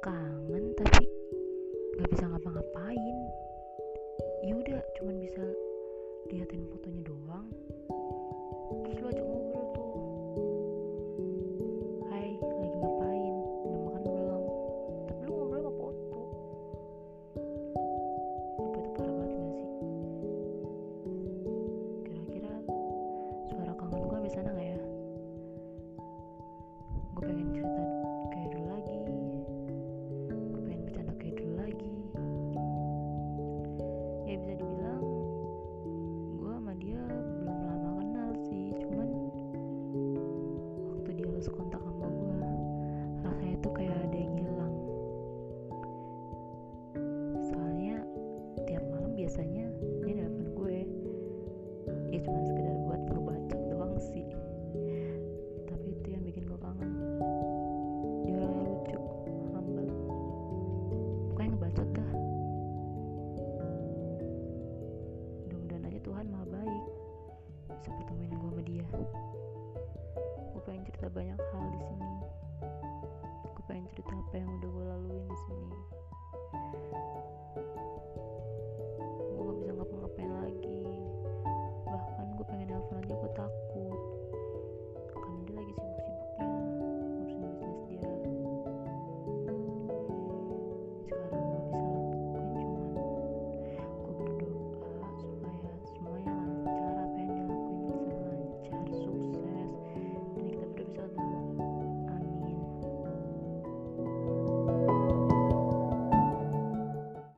kangen tapi nggak bisa ngapa-ngapain. Ya udah cuman bisa liatin fotonya doang. Terus lu ajak ngobrol tuh. Hai lagi ngapain? Udah makan belum? Tapi lu ngobrol sama foto. Apa itu parah banget gak sih? Kira-kira suara kangen kan bisa nangis Tuhan maha baik. Bisa pertemuin gue sama dia. Gue pengen cerita banyak hal di sini. Gue pengen cerita apa yang udah gue laluin di sini